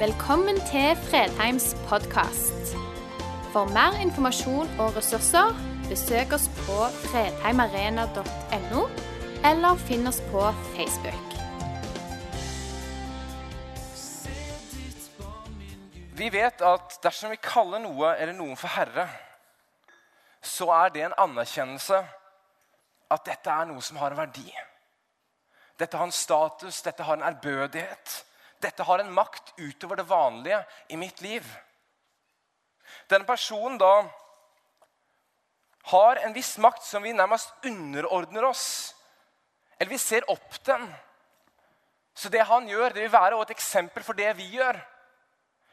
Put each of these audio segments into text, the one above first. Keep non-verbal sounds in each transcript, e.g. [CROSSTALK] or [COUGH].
Velkommen til Fredheims podkast. For mer informasjon og ressurser, besøk oss på fredheimarena.no, eller finn oss på Facebook. Vi vet at dersom vi kaller noe eller noen for herre, så er det en anerkjennelse at dette er noe som har en verdi. Dette har en status, dette har en ærbødighet. Dette har en makt utover det vanlige i mitt liv. Denne personen da har en viss makt som vi nærmest underordner oss. Eller vi ser opp den. Så det han gjør, det vil være et eksempel for det vi gjør.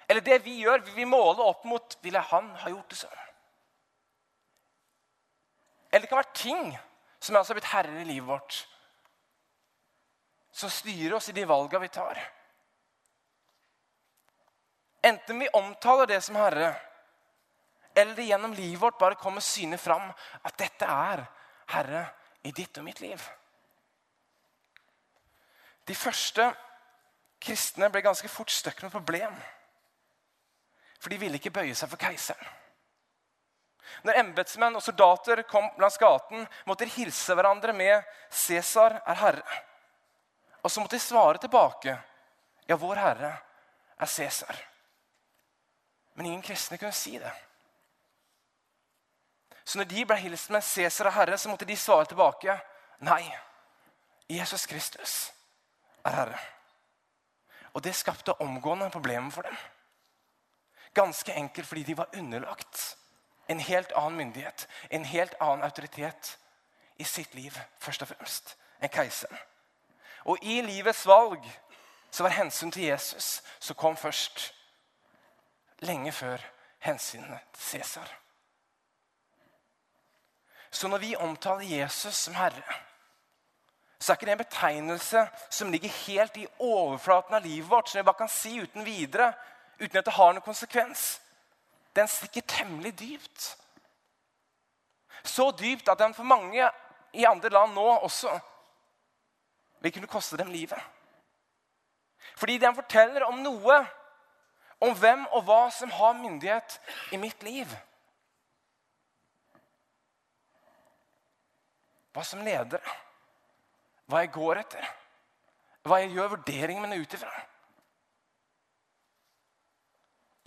Eller det vi gjør, vil vi måle opp mot Ville han ha gjort det sånn? Eller det kan være ting som er altså blitt herrer i livet vårt. Som styrer oss i de valgene vi tar. Enten vi omtaler det som herre, eller det gjennom livet vårt bare kommer synet fram at dette er herre i ditt og mitt liv. De første kristne ble ganske fort stuck med problem. For de ville ikke bøye seg for keiseren. Når embetsmenn og soldater kom langs gaten, måtte de hilse hverandre med 'Cæsar er herre'. Og så måtte de svare tilbake 'Ja, vår herre er Cæsar'. Men ingen kristne kunne si det. Så når de ble hilst med 'Cæsar og herre', så måtte de svare tilbake 'Nei, Jesus Kristus er herre'. Og det skapte omgående problemer for dem. Ganske enkelt fordi de var underlagt en helt annen myndighet, en helt annen autoritet i sitt liv, først og fremst, enn keiseren. Og i livets valg så var hensyn til Jesus som kom først. Lenge før hensynet til Cæsar. Så når vi omtaler Jesus som herre, så er ikke det en betegnelse som ligger helt i overflaten av livet vårt, som vi bare kan si uten videre, uten at det har noen konsekvens. Den stikker temmelig dypt. Så dypt at den for mange i andre land nå også vil kunne koste dem livet. Fordi den forteller om noe, om hvem og hva som har myndighet i mitt liv. Hva som leder, hva jeg går etter, hva jeg gjør vurderingene mine ut ifra.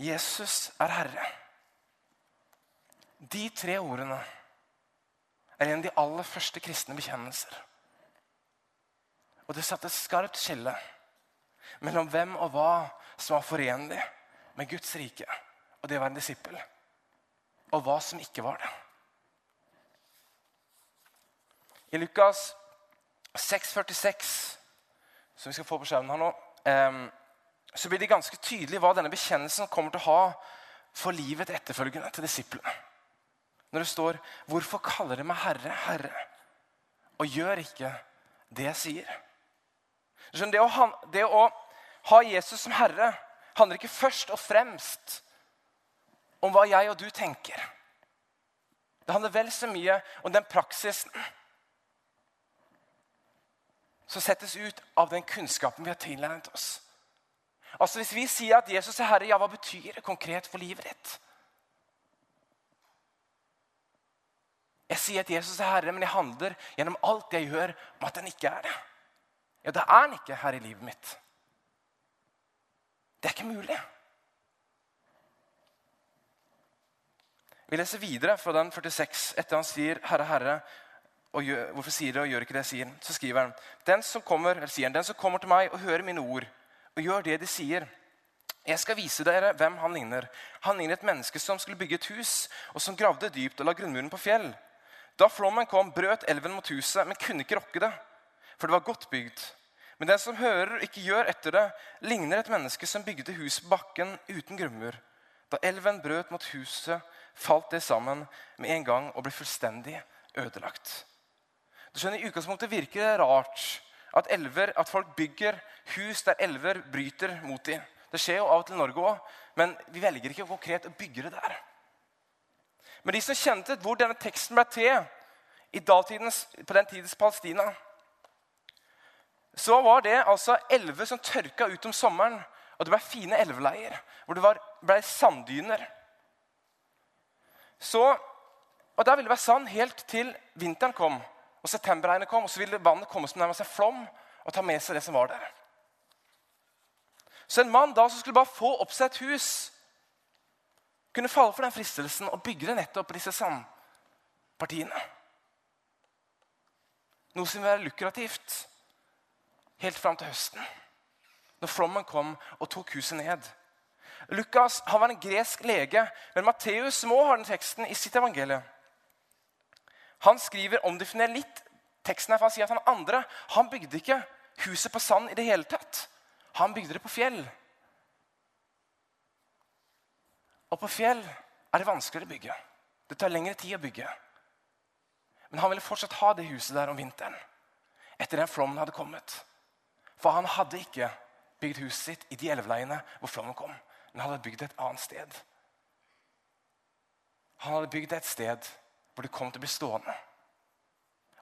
Jesus er Herre. De tre ordene er en av de aller første kristne bekjennelser. Og det satte et skarpt skille mellom hvem og hva som var forenlig med Guds rike og det å være en disippel, og hva som ikke var det. I Lukas 6,46, som vi skal få på skjermen her nå, så blir det ganske tydelig hva denne bekjennelsen kommer til å ha for livet etterfølgende til disiplene. Når det står 'Hvorfor kaller de meg Herre, Herre?' og gjør ikke det jeg sier. Det å ha Jesus som Herre handler ikke først og fremst om hva jeg og du tenker. Det handler vel så mye om den praksisen som settes ut av den kunnskapen vi har tilegnet oss. Altså Hvis vi sier at Jesus er Herre, ja, hva betyr det konkret for livet ditt? Jeg sier at Jesus er Herre, men jeg handler gjennom alt jeg gjør, om at han ikke er det. Ja, da er han ikke her i livet mitt. Det er ikke mulig. Vi leser videre fra den 46 etter han sier 'Herre, Herre'. Og gjør, hvorfor sier det og gjør ikke det jeg sier? Så skriver han den som kommer, eller sier han, den som kommer til meg og hører mine ord og gjør det de sier. Jeg skal vise dere hvem han ligner. Han ligner et menneske som skulle bygge et hus, og som gravde dypt og la grunnmuren på fjell. Da flommen kom, brøt elven mot huset, men kunne ikke rokke det, for det var godt bygd. Men den som hører og ikke gjør etter det, ligner et menneske som bygde hus på bakken uten grunnmur. Da elven brøt mot huset, falt det sammen med en gang og ble fullstendig ødelagt. Du skjønner, I utgangspunktet virker det rart at, elver, at folk bygger hus der elver bryter mot dem. Det skjer jo av og til i Norge òg, men vi velger ikke konkret å bygge det der. Men de som kjente hvor denne teksten ble til i datidens, på den tidens Palestina, så var det altså elver som tørka ut om sommeren Og det ble fine elveleier, hvor det ble sanddyner. Så, og Der ville det være sand helt til vinteren kom og septemberregnet kom. Og så ville vannet komme som nærmest en flom og ta med seg det som var der. Så en mann da som skulle bare få opp seg et hus, kunne falle for den fristelsen og bygge det nettopp på disse sandpartiene. Noe som vil være lukrativt helt fram til høsten, når flommen kom og tok huset ned. Lukas han var en gresk lege, men Matteus må ha den teksten i sitt evangelie. Han skriver omdefinert litt teksten her, for han sier at han andre han bygde ikke huset på sand i det hele tatt. Han bygde det på fjell. Og på fjell er det vanskeligere å bygge. Det tar lengre tid å bygge. Men han ville fortsatt ha det huset der om vinteren. Etter den flommen hadde kommet. For han hadde ikke bygd huset sitt i de elveleiene hvor flommen kom. Men han hadde bygd et annet sted. Han hadde bygd et sted hvor det kom til å bli stående.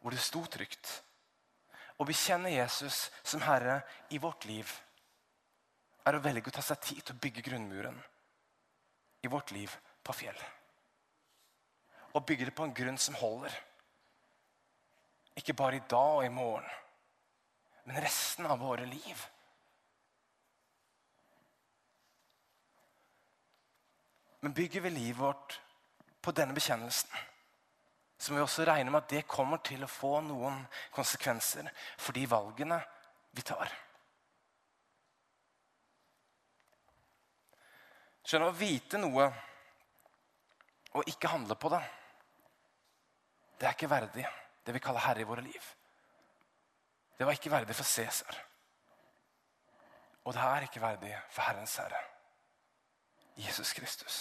Hvor det sto trygt. Å bekjenne Jesus som Herre i vårt liv er å velge å ta seg tid til å bygge grunnmuren i vårt liv på fjell. Og bygge det på en grunn som holder. Ikke bare i dag og i morgen, men resten av våre liv. Men bygger vi livet vårt på denne bekjennelsen, så må vi også regne med at det kommer til å få noen konsekvenser for de valgene vi tar. Skjønner, Å vite noe og ikke handle på det, det er ikke verdig det vi kaller herre i våre liv. Det var ikke verdig for Cæsar. Og det er ikke verdig for Herrens Herre, Jesus Kristus.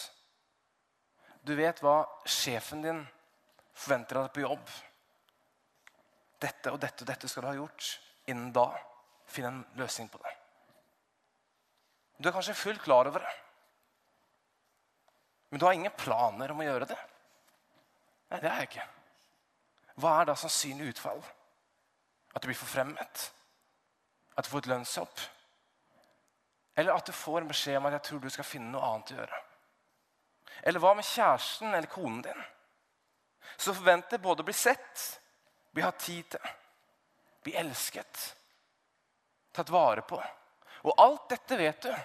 Du vet hva sjefen din forventer av deg på jobb. Dette og dette og dette skal du ha gjort. Innen da finn en løsning på det. Du er kanskje fullt klar over det. Men du har ingen planer om å gjøre det? Nei, det er jeg ikke. Hva er da sannsynlig utfall? At du blir forfremmet? At du får et lønnshopp? Eller at du får en beskjed om at jeg tror du skal finne noe annet å gjøre? Eller hva med kjæresten eller konen din? Som forventer både å bli sett, bli hatt tid til, bli elsket, tatt vare på. Og alt dette vet du.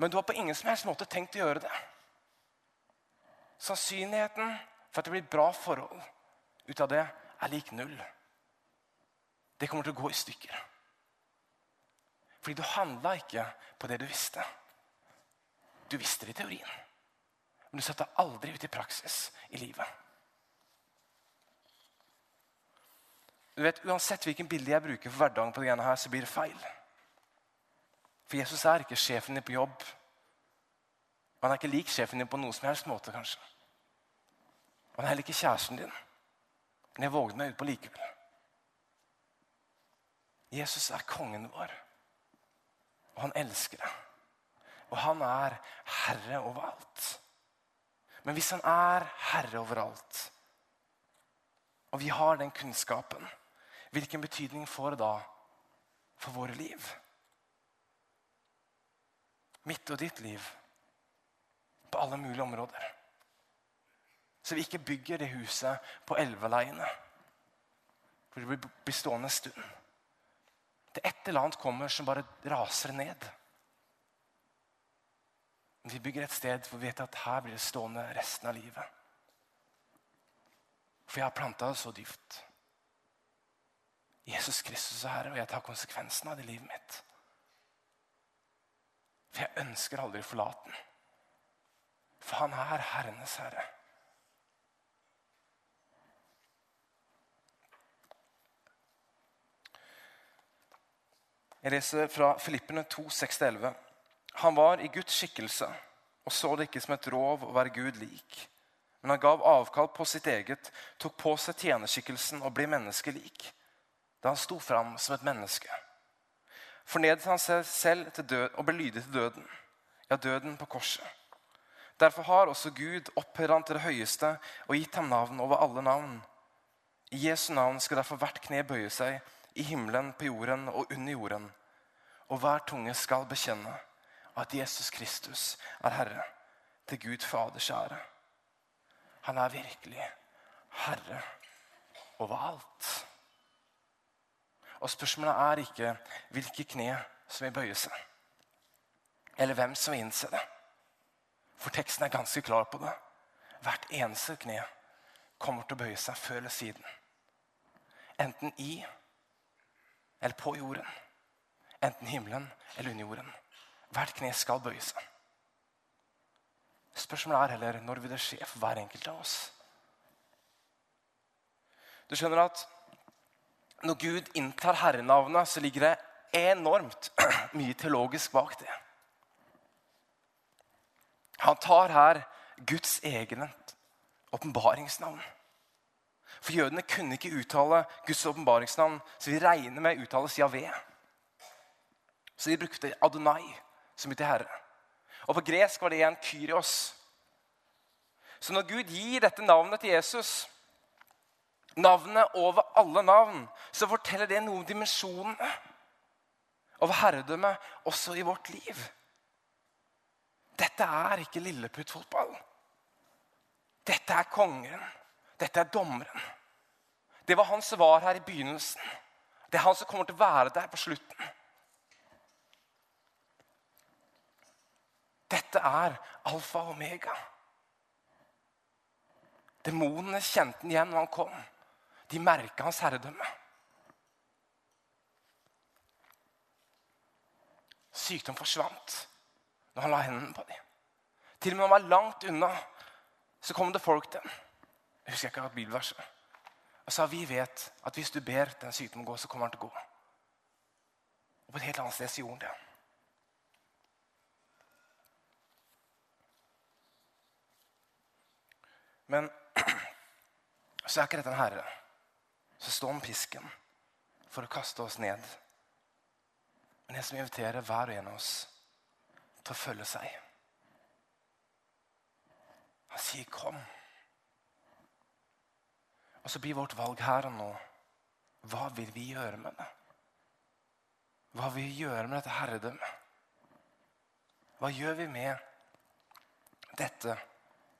Men du har på ingen som helst måte tenkt å gjøre det. Sannsynligheten for at det blir bra forhold ut av det, er lik null. Det kommer til å gå i stykker. Fordi du handla ikke på det du visste. Du visste det i teorien, men du satte aldri ut i praksis i livet. Du vet, Uansett hvilken bilde jeg bruker for hverdagen, på det her, så blir det feil. For Jesus er ikke sjefen din på jobb. Han er ikke lik sjefen din på noen som helst måte, kanskje. Han er heller ikke kjæresten din. Men jeg vågde meg utpå likevel. Jesus er kongen vår, og han elsker det. Og han er herre over alt. Men hvis han er herre over alt, og vi har den kunnskapen, hvilken betydning får det da for våre liv? mitt og ditt liv på alle mulige områder. Så vi ikke bygger det huset på elveleiene. For det blir stående en stund. Et eller annet kommer som bare raser ned. Men vi bygger et sted hvor vi vet at her blir det stående resten av livet. For jeg har planta det så dypt. Jesus Kristus er Herre, og jeg tar konsekvensen av det i livet mitt. For jeg ønsker aldri å forlate den. For han er Herrenes herre. Jeg leser fra Filippene 2, 6-11. Han var i Guds skikkelse og så det ikke som et rov å være Gud lik. Men han gav avkall på sitt eget, tok på seg tjenerskikkelsen og ble menneskelik. Da han sto fram som et menneske fornedet han seg selv til død og ble lydig til døden. Ja, døden på korset. Derfor har også Gud opphørt han til det høyeste og gitt ham navn over alle navn. I Jesu navn skal derfor hvert kne bøye seg, i himmelen, på jorden og under jorden. og hver tunge skal bekjenne at Jesus Kristus er Herre, til Gud Faders ære. Han er virkelig Herre over alt. Og spørsmålet er ikke hvilke kne som vil bøye seg, eller hvem som vil innse det. For teksten er ganske klar på det. Hvert eneste kne kommer til å bøye seg før eller siden. Enten i eller på jorden. Enten himmelen eller under jorden. Hvert kne skal bøye seg. Spørsmålet er heller når vil det skje for hver enkelt av oss. Du skjønner at når Gud inntar herrenavnet, så ligger det enormt [CLEARS THROAT] mye teologisk bak det. Han tar her Guds egen åpenbaringsnavn. For jødene kunne ikke uttale Guds åpenbaringsnavn, så vi regner med uttales Javé. Så de brukte Adonai, som betyr herre. Og på gresk var det igjen Kyrios. Så når Gud gir dette navnet til Jesus, navnet over alle navn, så forteller det noe om dimensjonene av herredømmet også i vårt liv. Dette er ikke lilleputtfotball. Dette er kongen. Dette er dommeren. Det var han som var her i begynnelsen. Det er han som kommer til å være der på slutten. Dette er alfa og omega. Demonene kjente han igjen når han kom. De merka hans herredømme. Sykdom forsvant når han la hendene på dem. Til og med når han var langt unna, så kom det folk til ham. Jeg husker ikke hva bibelverset. Han sa vi vet at hvis du ber den sykdommen gå, så kommer han til å gå. Og på et helt annet sted så gjorde han det. Men [CLEARS THROAT] så er ikke dette en herre som står med pisken for å kaste oss ned. Men en som inviterer hver og en av oss til å følge seg. Han sier 'kom'. Og så blir vårt valg her og nå hva vil vi gjøre med det? Hva vil vi gjøre med dette herredømmet? Hva gjør vi med dette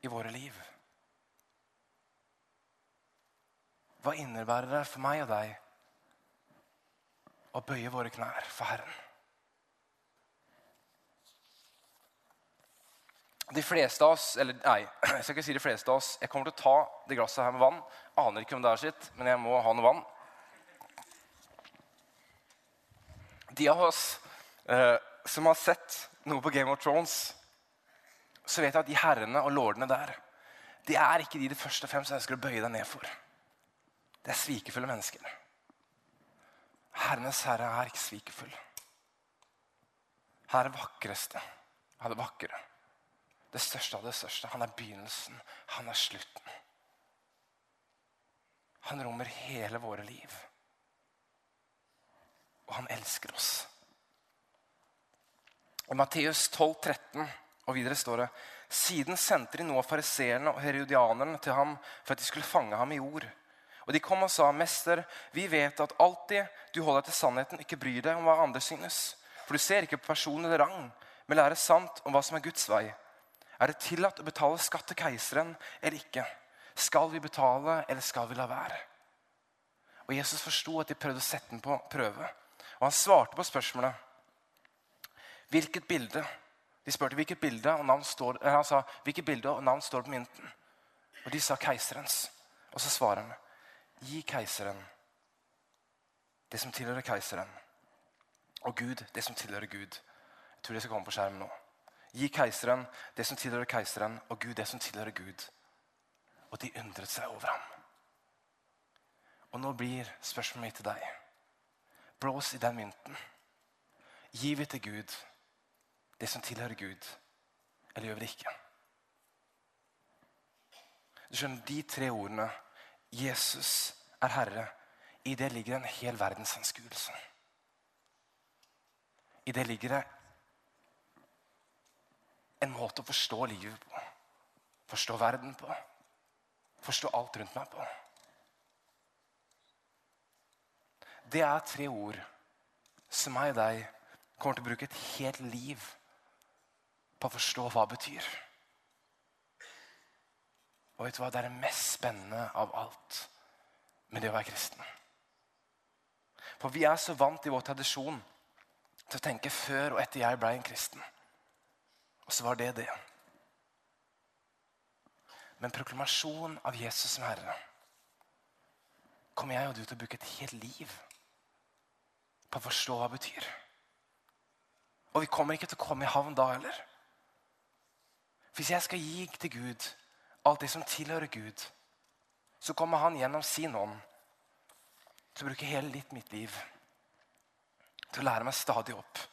i våre liv? Hva innebærer det for meg og deg å bøye våre knær for Herren? De fleste av oss eller nei, [CLEARS THROAT] jeg skal ikke si de fleste av oss, jeg kommer til å ta det glasset her med vann. Aner ikke om det er sitt, men jeg må ha noe vann. De av oss eh, som har sett noe på Game of Thrones, så vet jeg at de herrene og lordene der de er ikke de de først og fremst ønsker å bøye deg ned for. Det er svikefulle mennesker. Herrenes herre er ikke svikefull. Her er det vakreste av det vakre. Det største av det største. Han er begynnelsen. Han er slutten. Han rommer hele våre liv. Og han elsker oss. I Matteus 12, 13 og videre står det Siden sendte de av fariseerne og herodianerne til ham for at de skulle fange ham i ord. Og de kom og sa, 'Mester, vi vet at alltid du holder deg til sannheten, ikke bryr deg om hva andre synes.' 'For du ser ikke på person eller rang, men lærer sant om hva som er Guds vei.' Er det tillatt å betale skatt til keiseren eller ikke? Skal vi betale, eller skal vi la være? Og Jesus forsto at de prøvde å sette den på prøve. Og han svarte på spørsmålet. Hvilket bilde? De spurte hvilket bilde og navn står, han sa, hvilket bilde og navn står på mynten. Og de sa keiserens. Og så svarer han, gi keiseren det som tilhører keiseren, og Gud det som tilhører Gud. Jeg tror det skal komme på skjermen nå. Gi keiseren det som tilhører keiseren, og Gud det som tilhører Gud. Og de undret seg over ham. Og nå blir spørsmålet mitt til deg. Blås i den mynten. Gir vi til Gud det som tilhører Gud, eller gjør vi det ikke? Du skjønner, De tre ordene 'Jesus er Herre', i det ligger en hel verdensanskuelse. I det ligger det en måte å forstå livet på. Forstå verden på. Forstå alt rundt meg på. Det er tre ord som meg og deg kommer til å bruke et helt liv på å forstå hva det betyr. Og vet du hva? Det er det mest spennende av alt med det å være kristen. For vi er så vant i vår tradisjon til å tenke før og etter jeg ble en kristen. Og så var det det. Men proklamasjon av Jesus som Herre kommer jeg og du til å bruke et helt liv på å forstå hva det betyr. Og vi kommer ikke til å komme i havn da heller. Hvis jeg skal gi til Gud alt det som tilhører Gud, så kommer han gjennom sin ånd til å bruke hele litt mitt liv til å lære meg stadig opp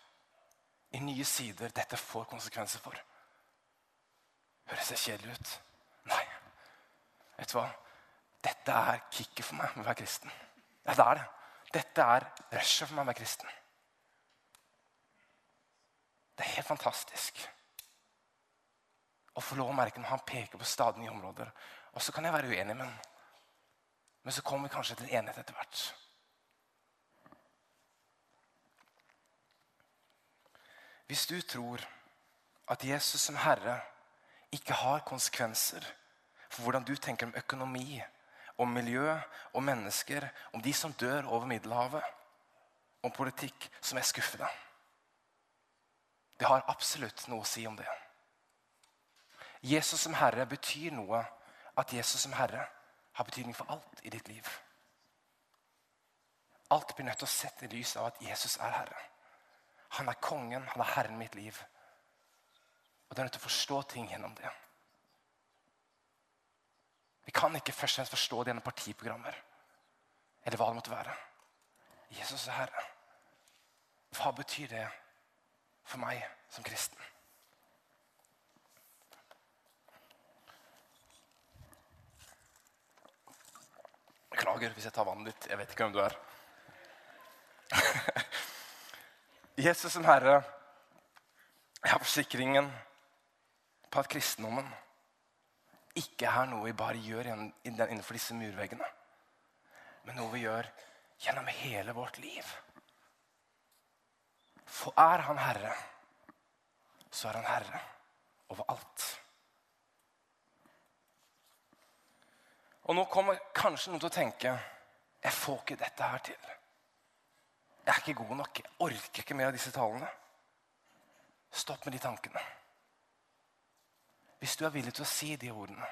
i nye sider dette får konsekvenser for. Høres det kjedelig ut? Nei. Vet du hva? Dette er kicket for meg med å være kristen. Ja, det er det. Dette er rushet for meg med å være kristen. Det er helt fantastisk å få lov å merke når han peker på stadig nye områder. Og så kan jeg være uenig med ham. Men så kommer vi kanskje til enighet etter hvert. Hvis du tror at Jesus som Herre ikke har konsekvenser for hvordan du tenker om økonomi, om miljø, om mennesker, om de som dør over Middelhavet, om politikk, som er skuffende. Det har absolutt noe å si om det. Jesus som Herre betyr noe. At Jesus som Herre har betydning for alt i ditt liv. Alt blir nødt til å sette i lys av at Jesus er Herre. Han er kongen, han er Herren i mitt liv. Og du er nødt til å forstå ting gjennom det. Vi kan ikke først og fremst forstå det gjennom partiprogrammer. Eller hva det måtte være. Jesus er Herre. Hva betyr det for meg som kristen? Beklager hvis jeg tar vannet ditt. Jeg vet ikke hvem du er. [LAUGHS] Jesus som Herre, jeg har forsikringen på at kristendommen ikke er noe vi bare gjør innenfor disse murveggene, men noe vi gjør gjennom hele vårt liv. For er Han Herre, så er Han Herre over alt. Og nå kommer kanskje noen til å tenke jeg får ikke dette her til. Jeg er ikke god nok. Jeg orker ikke mer av disse talene. Stopp med de tankene. Hvis du er villig til å si de ordene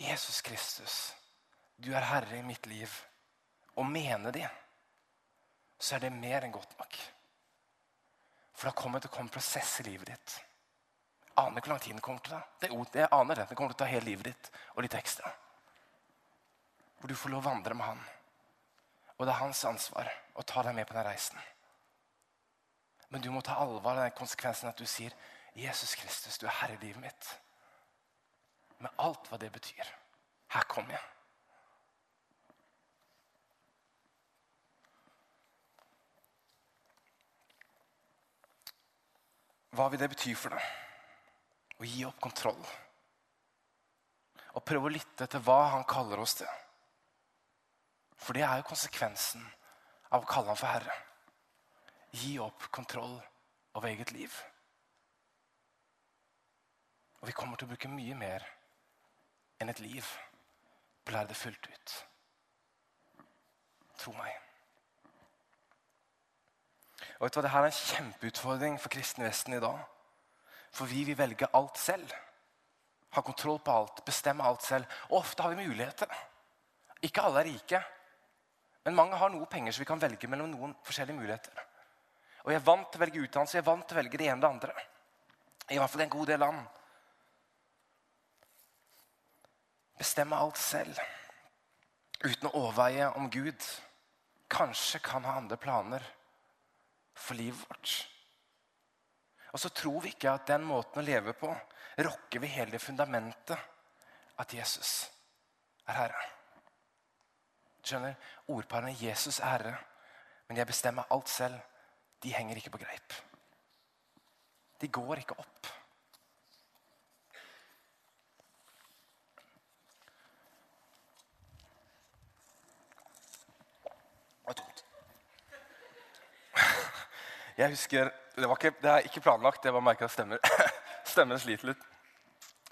Jesus Kristus, du er herre i mitt liv, og mene de, så er det mer enn godt nok. For det kommer til å komme prosess i livet ditt. Jeg aner ikke hvor lang tid det kommer til ta. Det, jeg aner det. Det kommer til å ta hele livet ditt og litt ekstra. Hvor du får lov å vandre med han. Og det er hans ansvar å ta deg med på den reisen. Men du må ta alvor av den konsekvensen at du sier 'Jesus Kristus, du er herre i livet mitt'. Med alt hva det betyr. Her kommer jeg. Hva vil det bety for deg? Å gi opp kontroll. Og prøve å lytte til hva han kaller oss til. For det er jo konsekvensen av å kalle ham for herre. Gi opp kontroll over eget liv. Og vi kommer til å bruke mye mer enn et liv på å lære det fullt ut. Tro meg. Og vet du hva, Dette er en kjempeutfordring for kristne Vesten i dag. For vi vil velge alt selv. Ha kontroll på alt, bestemme alt selv. Og ofte har vi muligheter. Ikke alle er rike. Men mange har noe penger, så vi kan velge mellom noen forskjellige muligheter. Og jeg er vant til å velge utdannelse, jeg er vant til å velge det ene og det andre. I hvert fall en god del land. Bestemme alt selv. Uten å overveie om Gud kanskje kan ha andre planer for livet vårt. Og så tror vi ikke at den måten å leve på rokker ved hele det fundamentet at Jesus er Herre skjønner, Ordparene 'Jesus Herre', men 'jeg bestemmer alt selv', de henger ikke på greip. De går ikke opp. Jeg husker, Det, var ikke, det er ikke planlagt, jeg bare merker at stemmer, [LAUGHS] stemmen sliter litt.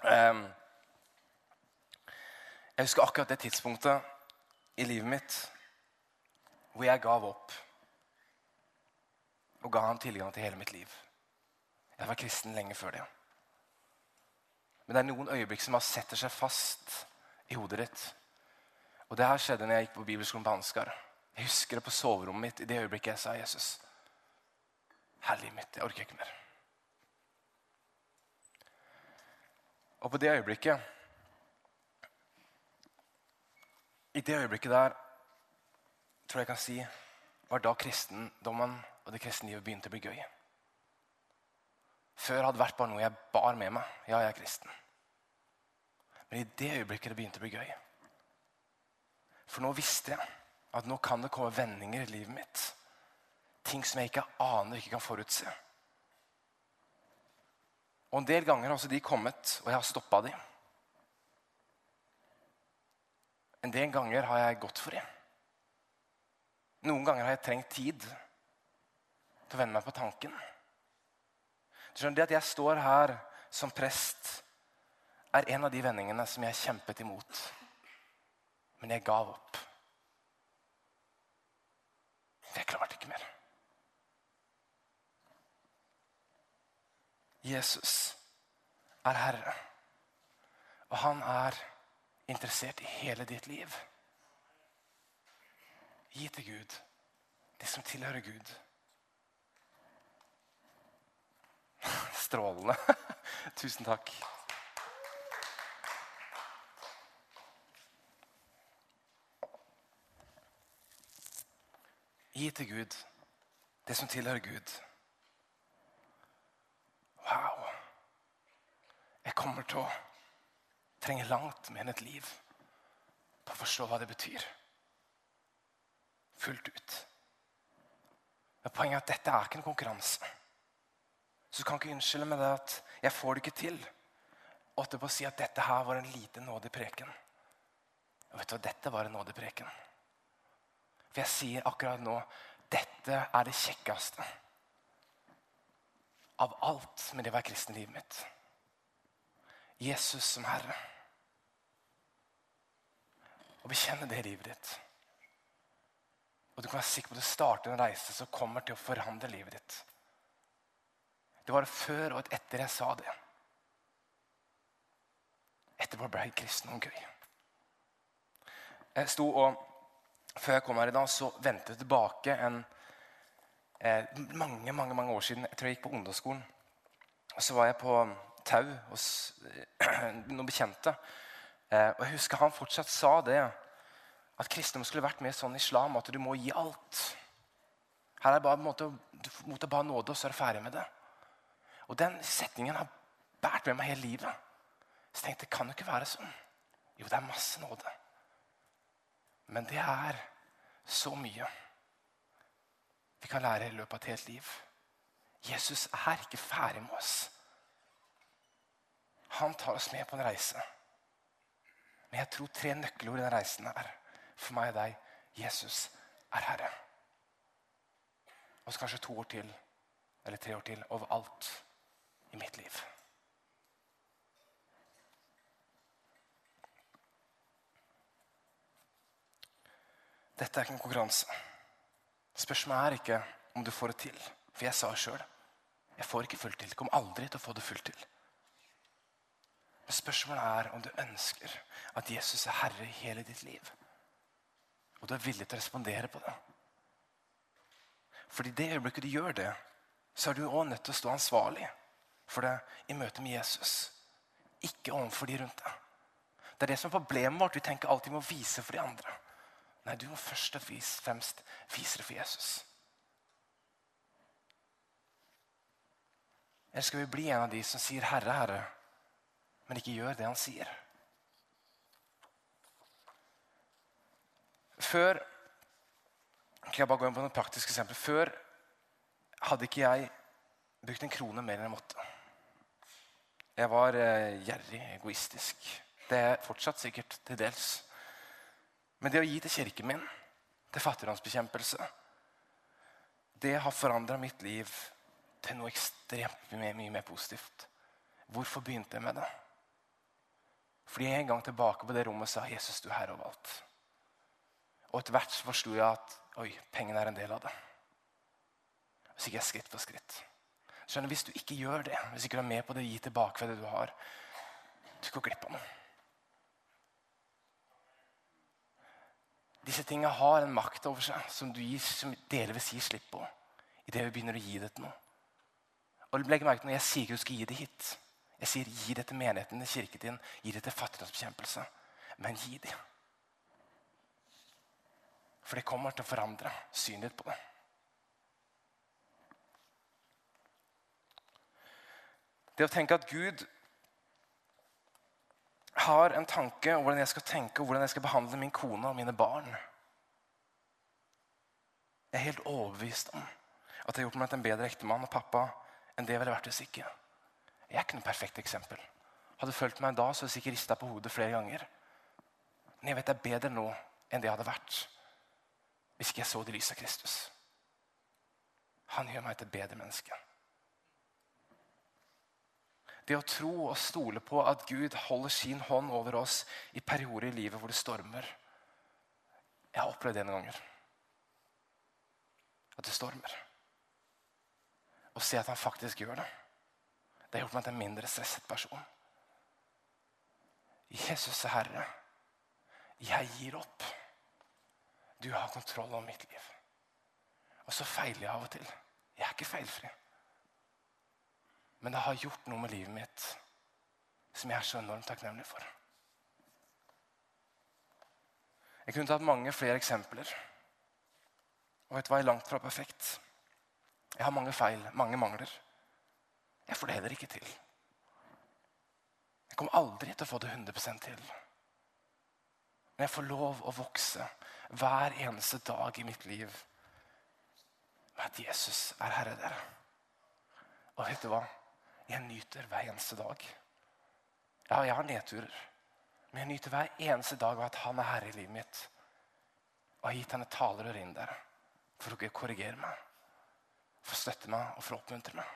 Um, jeg husker akkurat det tidspunktet i livet mitt hvor jeg gav opp og ga ham tilgang til hele mitt liv. Jeg var kristen lenge før det. Men det er noen øyeblikk som setter seg fast i hodet ditt. Og det her skjedde når jeg gikk på bibelskolen på Ansgar. Jeg husker det på soverommet mitt i det øyeblikket jeg sa Jesus. Herlig mitt, jeg orker ikke mer. Og på det øyeblikket I det øyeblikket der tror jeg kan si var da kristendommen og det kristne livet begynte å bli gøy. Før hadde vært bare noe jeg bar med meg. Ja, jeg er kristen. Men i det øyeblikket det begynte å bli gøy. For nå visste jeg at nå kan det komme vendinger i livet mitt. Ting som jeg ikke aner ikke kan forutse. Og En del ganger har også de kommet, og jeg har stoppa dem. En del ganger har jeg gått for dem. Noen ganger har jeg trengt tid til å vende meg på tanken. Du skjønner, Det at jeg står her som prest, er en av de vendingene som jeg kjempet imot. Men jeg gav opp. Jeg klarte ikke mer. Jesus er Herre, og han er interessert i hele ditt liv. Gi til Gud det som tilhører Gud. [LAUGHS] Strålende. [LAUGHS] Tusen takk. Gi til Gud det som tilhører Gud. Wow. Jeg kommer til å trenge langt mer enn et liv på å forstå hva det betyr fullt ut. Men poenget er at dette er ikke en konkurranse. Så du kan ikke unnskylde med det at 'jeg får det ikke til'. Og etterpå si at dette her var en lite nådig preken. Og vet du hva? Dette var en nådig preken. For jeg sier akkurat nå dette er det kjekkeste av alt med det å være kristen i livet mitt. Jesus som Herre. Og bekjenne det i livet ditt. Og du kan være sikker på at du starter en reise som kommer til å forandre livet ditt. Det var før og etter jeg sa det. Etterpå ble jeg kristen og gøy. Jeg sto og, Før jeg kom her i dag, så vendte jeg tilbake en eh, mange mange, mange år siden. Jeg tror jeg gikk på ungdomsskolen. Og Så var jeg på tau hos eh, [CLEARS THROAT] noen bekjente. Eh, og Jeg husker han fortsatt sa det at kristendom skulle vært mer sånn islam at du må gi alt. Her er det bare en måte, Du mottar bare nåde, og så er du ferdig med det. Og Den setningen har båret med meg hele livet. Så jeg tenkte det kan jo ikke være sånn. Jo, det er masse nåde. Men det er så mye vi kan lære i løpet av et helt liv. Jesus er ikke ferdig med oss. Han tar oss med på en reise. Men jeg tror tre nøkkelord i den reisen er for meg og deg Jesus er Herre. Og så kanskje to år til, eller tre år til, overalt i mitt liv. Dette er ikke en konkurranse. Spørsmålet er ikke om du får det til. For jeg sa sjøl jeg får ikke fullt til. Kommer aldri til å få det fullt til. Men spørsmålet er om du ønsker at Jesus er herre i hele ditt liv og du er villig til å respondere på det. Fordi det øyeblikket du gjør det, så er du òg nødt til å stå ansvarlig for det i møte med Jesus. Ikke overfor de rundt deg. Det er det som er problemet vårt. Vi tenker alltid må vise for de andre. Nei, du må først og fremst vise det for Jesus. Eller skal vi bli en av de som sier 'Herre, Herre', men ikke gjør det han sier? Før kan jeg bare gå inn på noen praktiske eksempler. Før hadde ikke jeg brukt en krone mer enn jeg måtte. Jeg var eh, gjerrig, egoistisk. Det er fortsatt sikkert til dels. Men det å gi til kirken min, til fattigdomsbekjempelse det har forandra mitt liv til noe ekstremt mye, mye mer positivt. Hvorfor begynte jeg med det? Fordi jeg en gang tilbake på det rommet sa Jesus, du er herre over alt. Og etter hvert forsto jeg at oi, pengene er en del av det. Så gikk jeg skritt for skritt. Skjønner, Hvis du ikke gjør det, hvis ikke du er med på det, gi tilbake for det du har, du går glipp av noe. Disse tingene har en makt over seg som du gir, som delvis gir slipp på idet vi begynner å gi det til noe. Og legg merke til Når jeg sier ikke du skal gi det hit, jeg sier gi det til menigheten, til kirken din, gi det til fattigdomsbekjempelse. Men gi det. For det kommer til å forandre synet ditt på det. Det å tenke at Gud har en tanke om hvordan jeg skal tenke og hvordan jeg skal behandle min kone og mine barn. Jeg er helt overbevist om at jeg har gjort meg til en bedre ektemann og pappa enn det jeg ville vært hvis ikke. Jeg er ikke noe perfekt eksempel. Hadde fulgt meg da, så hadde jeg sikkert rista på hodet flere ganger. Men jeg vet det er bedre nå enn det jeg hadde vært hvis ikke jeg så det lyset av Kristus. Han gjør meg til et bedre menneske. Det å tro og stole på at Gud holder sin hånd over oss i perioder i livet hvor det stormer. Jeg har opplevd det noen ganger. At det stormer. Og se at han faktisk gjør det. Det har gjort meg til en mindre stresset person. Jesus er Herre. Jeg gir opp. Du har kontroll over mitt liv. Og så feiler jeg av og til. Jeg er ikke feilfri. Men det har gjort noe med livet mitt som jeg er så enormt takknemlig for. Jeg kunne tatt mange flere eksempler. Og vet du hva, jeg er langt fra perfekt. Jeg har mange feil, mange mangler. Jeg får det heller ikke til. Jeg kommer aldri til å få det 100% til. Men jeg får lov å vokse hver eneste dag i mitt liv med at Jesus er herre der. Og vet du hva? Jeg nyter hver eneste dag. Ja, jeg har nedturer. Men jeg nyter hver eneste dag av at han er herre i livet mitt. Og har gitt henne talerør inn der for å korrigere meg, for å støtte meg og for å oppmuntre meg.